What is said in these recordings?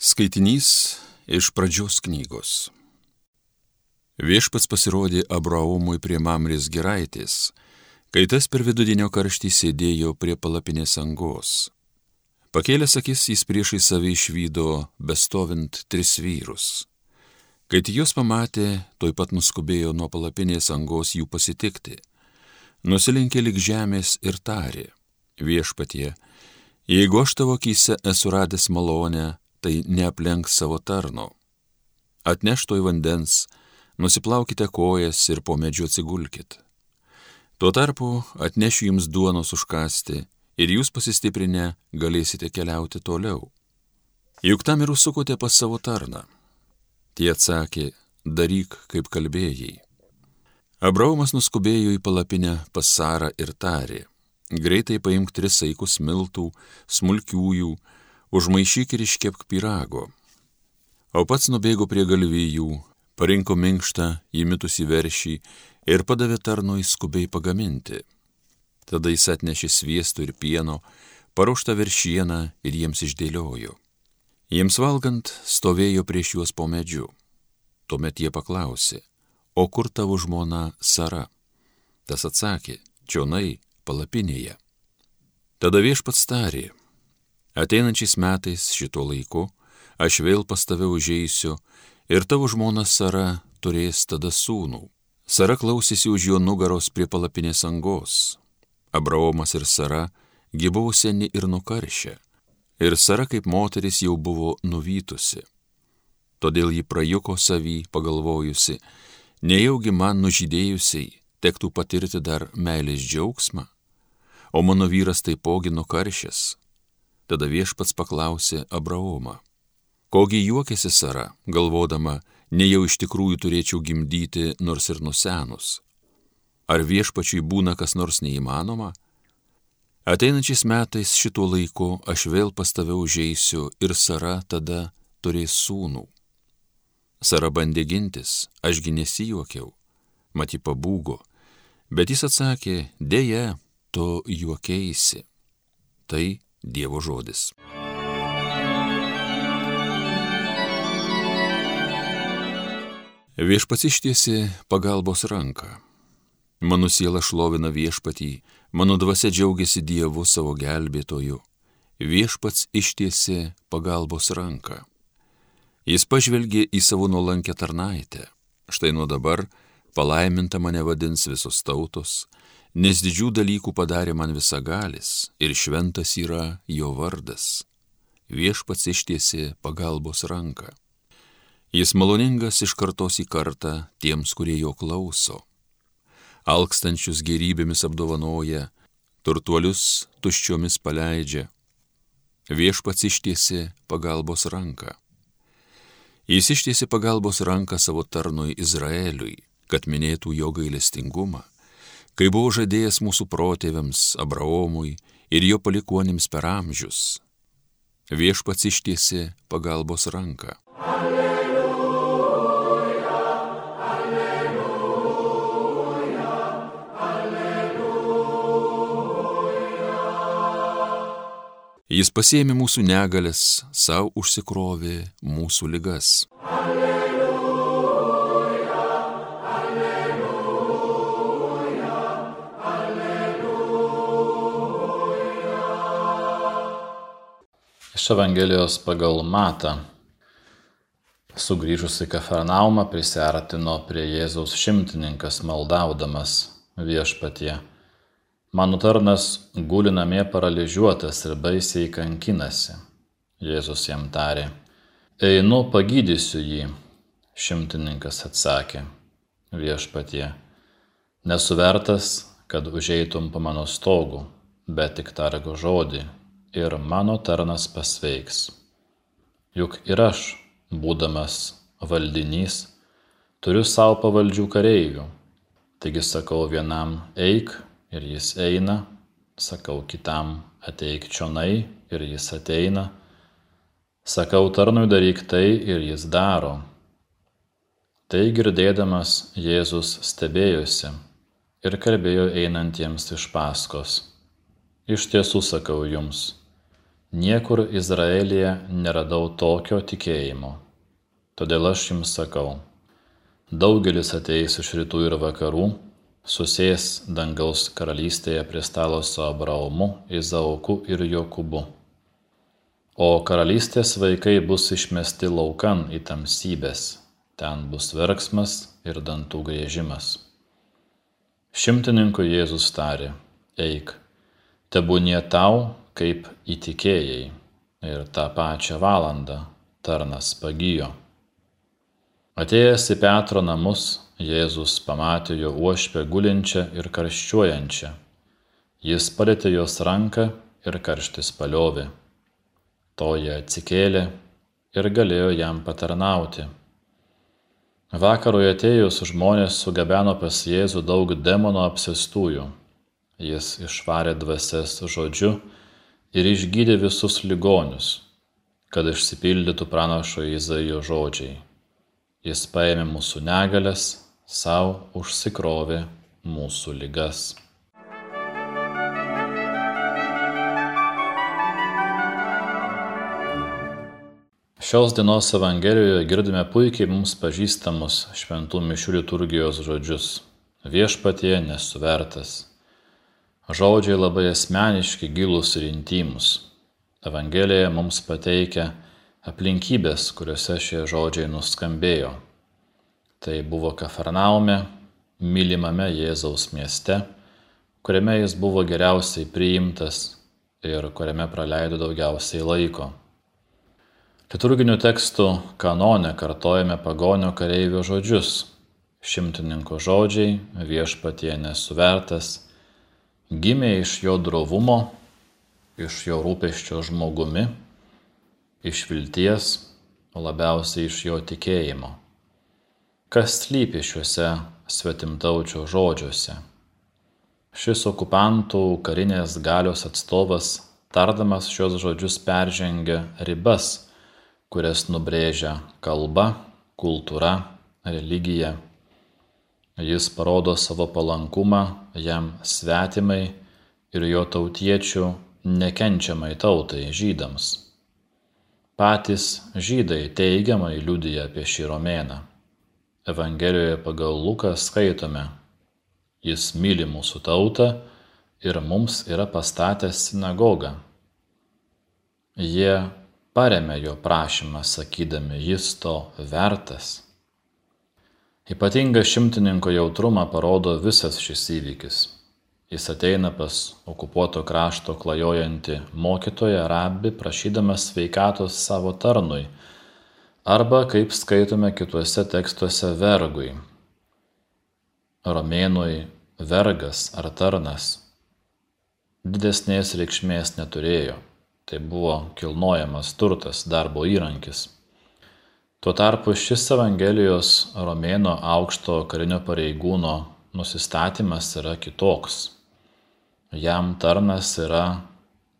Skaitinys iš pradžios knygos. Viešpats pasirodė Abraomui prie Mamris giraitės, kai tas per vidudienio karštį sėdėjo prie palapinės angos. Pakėlęs akis jis priešai savį išvydo bestovint tris vyrus. Kai juos pamatė, toj pat nuskubėjo nuo palapinės angos jų pasitikti. Nusilinkė lik žemės ir tarė, viešpatie, jeigu aš tavo akise esu radęs malonę, tai neaplenk savo tarno. Atneštoj vandens, nusiplaukite kojas ir po medžiu atsigulkit. Tuo tarpu atnešiu jums duonos užkasti ir jūs pasistiprinę galėsite keliauti toliau. Juk tam ir užsukote pas savo tarną. Tie atsakė, daryk, kaip kalbėjai. Abraomas nuskubėjo į palapinę pas Sarą ir tarė, greitai paimk tris saikus miltų, smulkiųjų, užmaišyk ir iškepk pirago. O pats nubėgo prie galvijų, parinko minkštą įmitusi veršį ir padavė tarnui skubiai pagaminti. Tada jis atnešė sviestų ir pieno, paruoštą veršieną ir jiems išdėliojo. Jiems valgant stovėjo prieš juos po medžiu. Tuomet jie paklausė, o kur tavo žmona Sara? Tas atsakė, čionai palapinėje. Tada viešpats tarė, Ateinančiais metais šito laiku aš vėl pas tave užeisiu ir tavo žmona Sara turės tada sūnų. Sara klausėsi už jo nugaros prie palapinės angos. Abraomas ir Sara gyvavo seni ir nukaršę. Ir Sara kaip moteris jau buvo nuvytusi. Todėl ji prajuko savį, pagalvojusi, nejaugi man nužydėjusiai tektų patirti dar meilės džiaugsmą, o mano vyras taipogi nukaršęs Tada viešpats paklausė Abraomą. Kogi juokėsi Sara, galvodama, ne jau iš tikrųjų turėčiau gimdyti nors ir nusenus. Ar viešpačiui būna kas nors neįmanoma? Ateinančiais metais šituo laiku aš vėl pas tave užeisiu ir Sara tada turės sūnų. Sara bandė gintis, ašgi nesijuokiau, mati pabūgo, bet jis atsakė, dėje, tu juokėsi. Tai Dievo žodis. Viešpats ištiesi pagalbos ranką. Mano siela šlovina viešpatį, mano dvasia džiaugiasi Dievu savo gelbėtoju. Viešpats ištiesi pagalbos ranką. Jis pažvelgė į savo nuolankę tarnaitę. Štai nuo dabar palaiminta mane vadins visos tautos, nes didžių dalykų padarė man visagalis ir šventas yra jo vardas. Viešpats ištiesi pagalbos ranką. Jis maloningas iš kartos į kartą tiems, kurie jo klauso. Alkstančius gerybėmis apdovanoja, turtuolius tuščiomis paleidžia. Viešpats ištiesi pagalbos ranką. Jis ištiesi pagalbos ranką savo tarnui Izraeliui, kad minėtų jo gailestingumą kai buvo žadėjęs mūsų protėviams Abraomui ir jo palikuonims per amžius. Viešpats ištiesi pagalbos ranką. Alleluja, alleluja, alleluja. Jis pasėmė mūsų negalės, savo užsikrovė mūsų ligas. Iš Evangelijos pagal Matą. Sugryžus į Kafarnaumą prisartino prie Jėzaus šimtininkas maldaudamas viešpatie. Mano tarnas guli namie paralyžiuotas ir baisiai kankinasi. Jėzus jam tarė. Einu pagydysiu jį. Šimtininkas atsakė. Viešpatie. Nesuvertas, kad užeitum po mano stogu, bet tik targo žodį ir mano tarnas pasveiks. Juk ir aš, būdamas valdinys, turiu savo pavaldžių kareivių. Taigi sakau vienam eik ir jis eina, sakau kitam ateik čionai ir jis ateina, sakau tarnui daryk tai ir jis daro. Tai girdėdamas Jėzus stebėjosi ir kalbėjo einantiems iš paskos. Iš tiesų sakau jums, Niekur Izraelyje neradau tokio tikėjimo. Todėl aš jums sakau, daugelis ateis iš rytų ir vakarų, susės dangaus karalystėje prie stalo su Abraomu, Izauku ir Jokūbu. O karalystės vaikai bus išmesti laukan į tamsybės, ten bus verksmas ir dantų grėžimas. Šimtininkui Jėzus tarė, eik, tebūnie tau, kaip įtikėjai. Ir tą pačią valandą tarnas pagijo. Atėjęs į Petro namus, Jėzus pamatė jo uošpę gulinčią ir karščiuojančią. Jis palėtė jos ranką ir karštis paliovė. Toje atsikėlė ir galėjo jam patarnauti. Vakarui atėjus žmonės sugabeno pas Jėzų daug demono apsėstųjų. Jis išvarė dvasias žodžiu ir išgydė visus ligonius, kad išsipildytų pranašo Izaijo žodžiai. Jis paėmė mūsų negalės, savo užsikrovė mūsų ligas. Šios dienos Evangelijoje girdime puikiai mums pažįstamus šventų mišių liturgijos žodžius. Viešpatie nesuvertas. Žodžiai labai asmeniški, gilūs ir intimus. Evangelija mums pateikia aplinkybės, kuriuose šie žodžiai nuskambėjo. Tai buvo Kafarnaume, mylimame Jėzaus mieste, kuriame jis buvo geriausiai priimtas ir kuriame praleido daugiausiai laiko. Liturginių tekstų kanone kartojame pagonio kareivio žodžius. Šimtininko žodžiai viešpatie nesuvertas, gimė iš jo drovumo, iš jo rūpeščio žmogumi, iš vilties, o labiausiai iš jo tikėjimo. Kas slypi šiuose svetimtaučio žodžiuose? Šis okupantų karinės galios atstovas, tardamas šios žodžius, peržengia ribas kurias nubrėžia kalba, kultūra, religija. Jis parodo savo palankumą jam svetimai ir jo tautiečių nekenčiamai tautai žydams. Patys žydai teigiamai liudija apie šį romėną. Evangelijoje pagal Luką skaitome, jis myli mūsų tautą ir mums yra pastatęs sinagogą. Jie paremia jo prašymą, sakydami, jis to vertas. Ypatingą šimtininko jautrumą parodo visas šis įvykis. Jis ateina pas okupuoto krašto klajojantį mokytoją rabi, prašydamas sveikatos savo tarnui, arba, kaip skaitome kituose tekstuose, vergui. Romėnui vergas ar tarnas didesnės reikšmės neturėjo Tai buvo kilnojamas turtas, darbo įrankis. Tuo tarpu šis Evangelijos romėno aukšto karinio pareigūno nusistatymas yra kitoks. Jam tarnas yra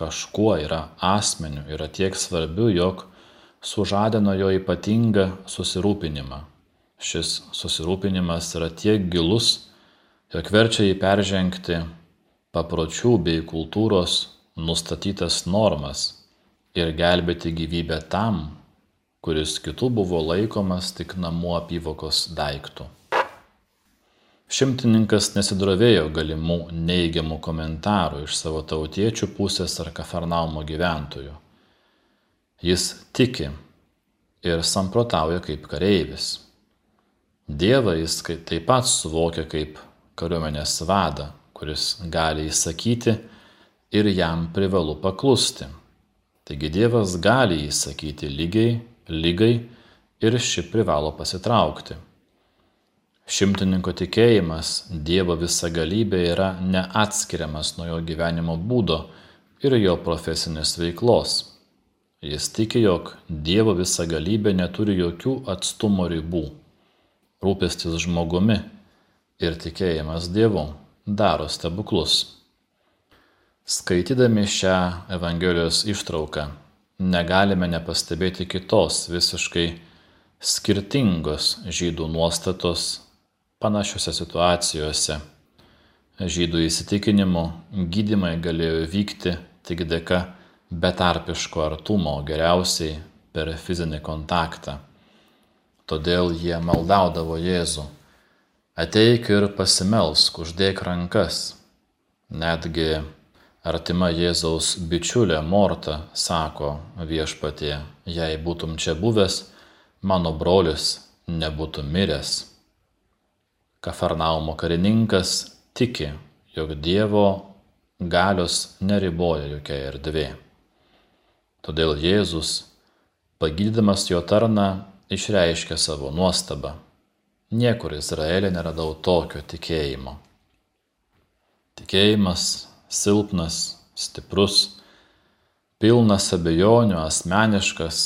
kažkuo, yra asmeniu, yra tiek svarbiu, jog sužadino jo ypatingą susirūpinimą. Šis susirūpinimas yra tiek gilus, jog verčia jį peržengti papročių bei kultūros nustatytas normas ir gelbėti gyvybę tam, kuris kitų buvo laikomas tik namų apyvokos daiktų. Šimtininkas nesidrovėjo galimų neigiamų komentarų iš savo tautiečių pusės ar Kafarnaumo gyventojų. Jis tiki ir samprotauja kaip kareivis. Dievą jis taip pat suvokia kaip kariuomenės vadą, kuris gali įsakyti, ir jam privalu paklusti. Taigi Dievas gali įsakyti lygiai, lygai ir ši privalo pasitraukti. Šimtininko tikėjimas Dievo visagalybė yra neatskiriamas nuo jo gyvenimo būdo ir jo profesinės veiklos. Jis tiki, jog Dievo visagalybė neturi jokių atstumo ribų. Rūpestis žmogumi ir tikėjimas Dievu daro stebuklus. Skaitydami šią Evangelijos ištrauką negalime nepastebėti kitos visiškai skirtingos žydų nuostatos panašiose situacijose. Žydų įsitikinimu gydimai galėjo vykti tik dėka betarpiško artumo, geriausiai per fizinį kontaktą. Todėl jie maldaudavo Jėzų. Ateik ir pasimelsk, uždėk rankas. Netgi artima Jėzaus bičiulė Morta sako viešpatie, jei būtum čia buvęs, mano brolis nebūtų miręs. Kafarnaumo karininkas tiki, jog Dievo galios neriboja jokia erdvė. Todėl Jėzus, pagydydamas jo tarną, išreiškė savo nuostabą. Niekur Izraelė neradau tokio tikėjimo. Tikėjimas silpnas, stiprus, pilnas abejonių, asmeniškas,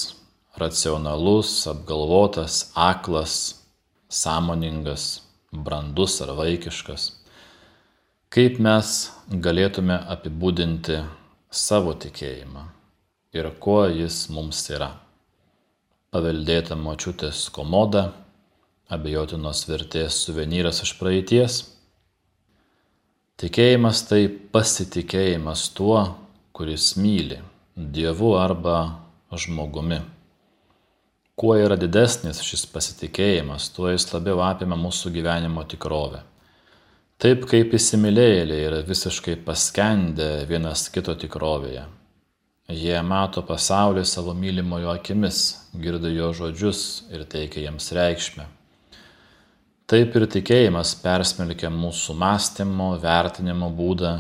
racionalus, apgalvotas, aklas, sąmoningas, brandus ar vaikiškas. Kaip mes galėtume apibūdinti savo tikėjimą ir kuo jis mums yra? paveldėta močiutės komoda, abejotinos vertės suvenyras iš praeities. Tikėjimas tai pasitikėjimas tuo, kuris myli Dievu arba žmogumi. Kuo yra didesnis šis pasitikėjimas, tuo jis labiau apima mūsų gyvenimo tikrovę. Taip kaip įsimylėjėliai yra visiškai paskendę vienas kito tikrovėje, Jie mato pasaulį savo mylimojo akimis, girdi jo žodžius ir teikia jiems reikšmę. Taip ir tikėjimas persmelkia mūsų mąstymo, vertinimo būdą,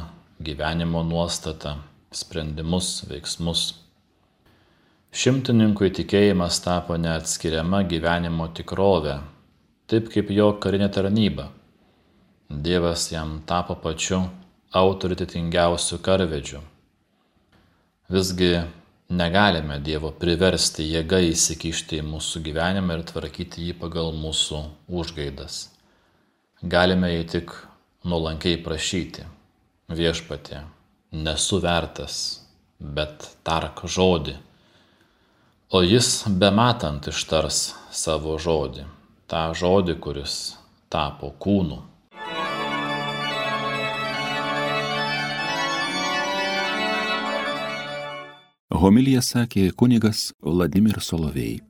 gyvenimo nuostatą, sprendimus, veiksmus. Šimtininkui tikėjimas tapo neatskiriama gyvenimo tikrovė, taip kaip jo karinė tarnyba. Dievas jam tapo pačiu autoritetingiausiu karvedžiu Visgi negalime Dievo priversti jėga įsikišti į mūsų gyvenimą ir tvarkyti jį pagal mūsų užgaidas. Galime jį tik nuolankiai prašyti. Viešpatė, nesu vertas, bet tark žodį. O jis bematant ištars savo žodį, tą žodį, kuris tapo kūnu Homilija sakė kunigas Vladimir Solovėjai.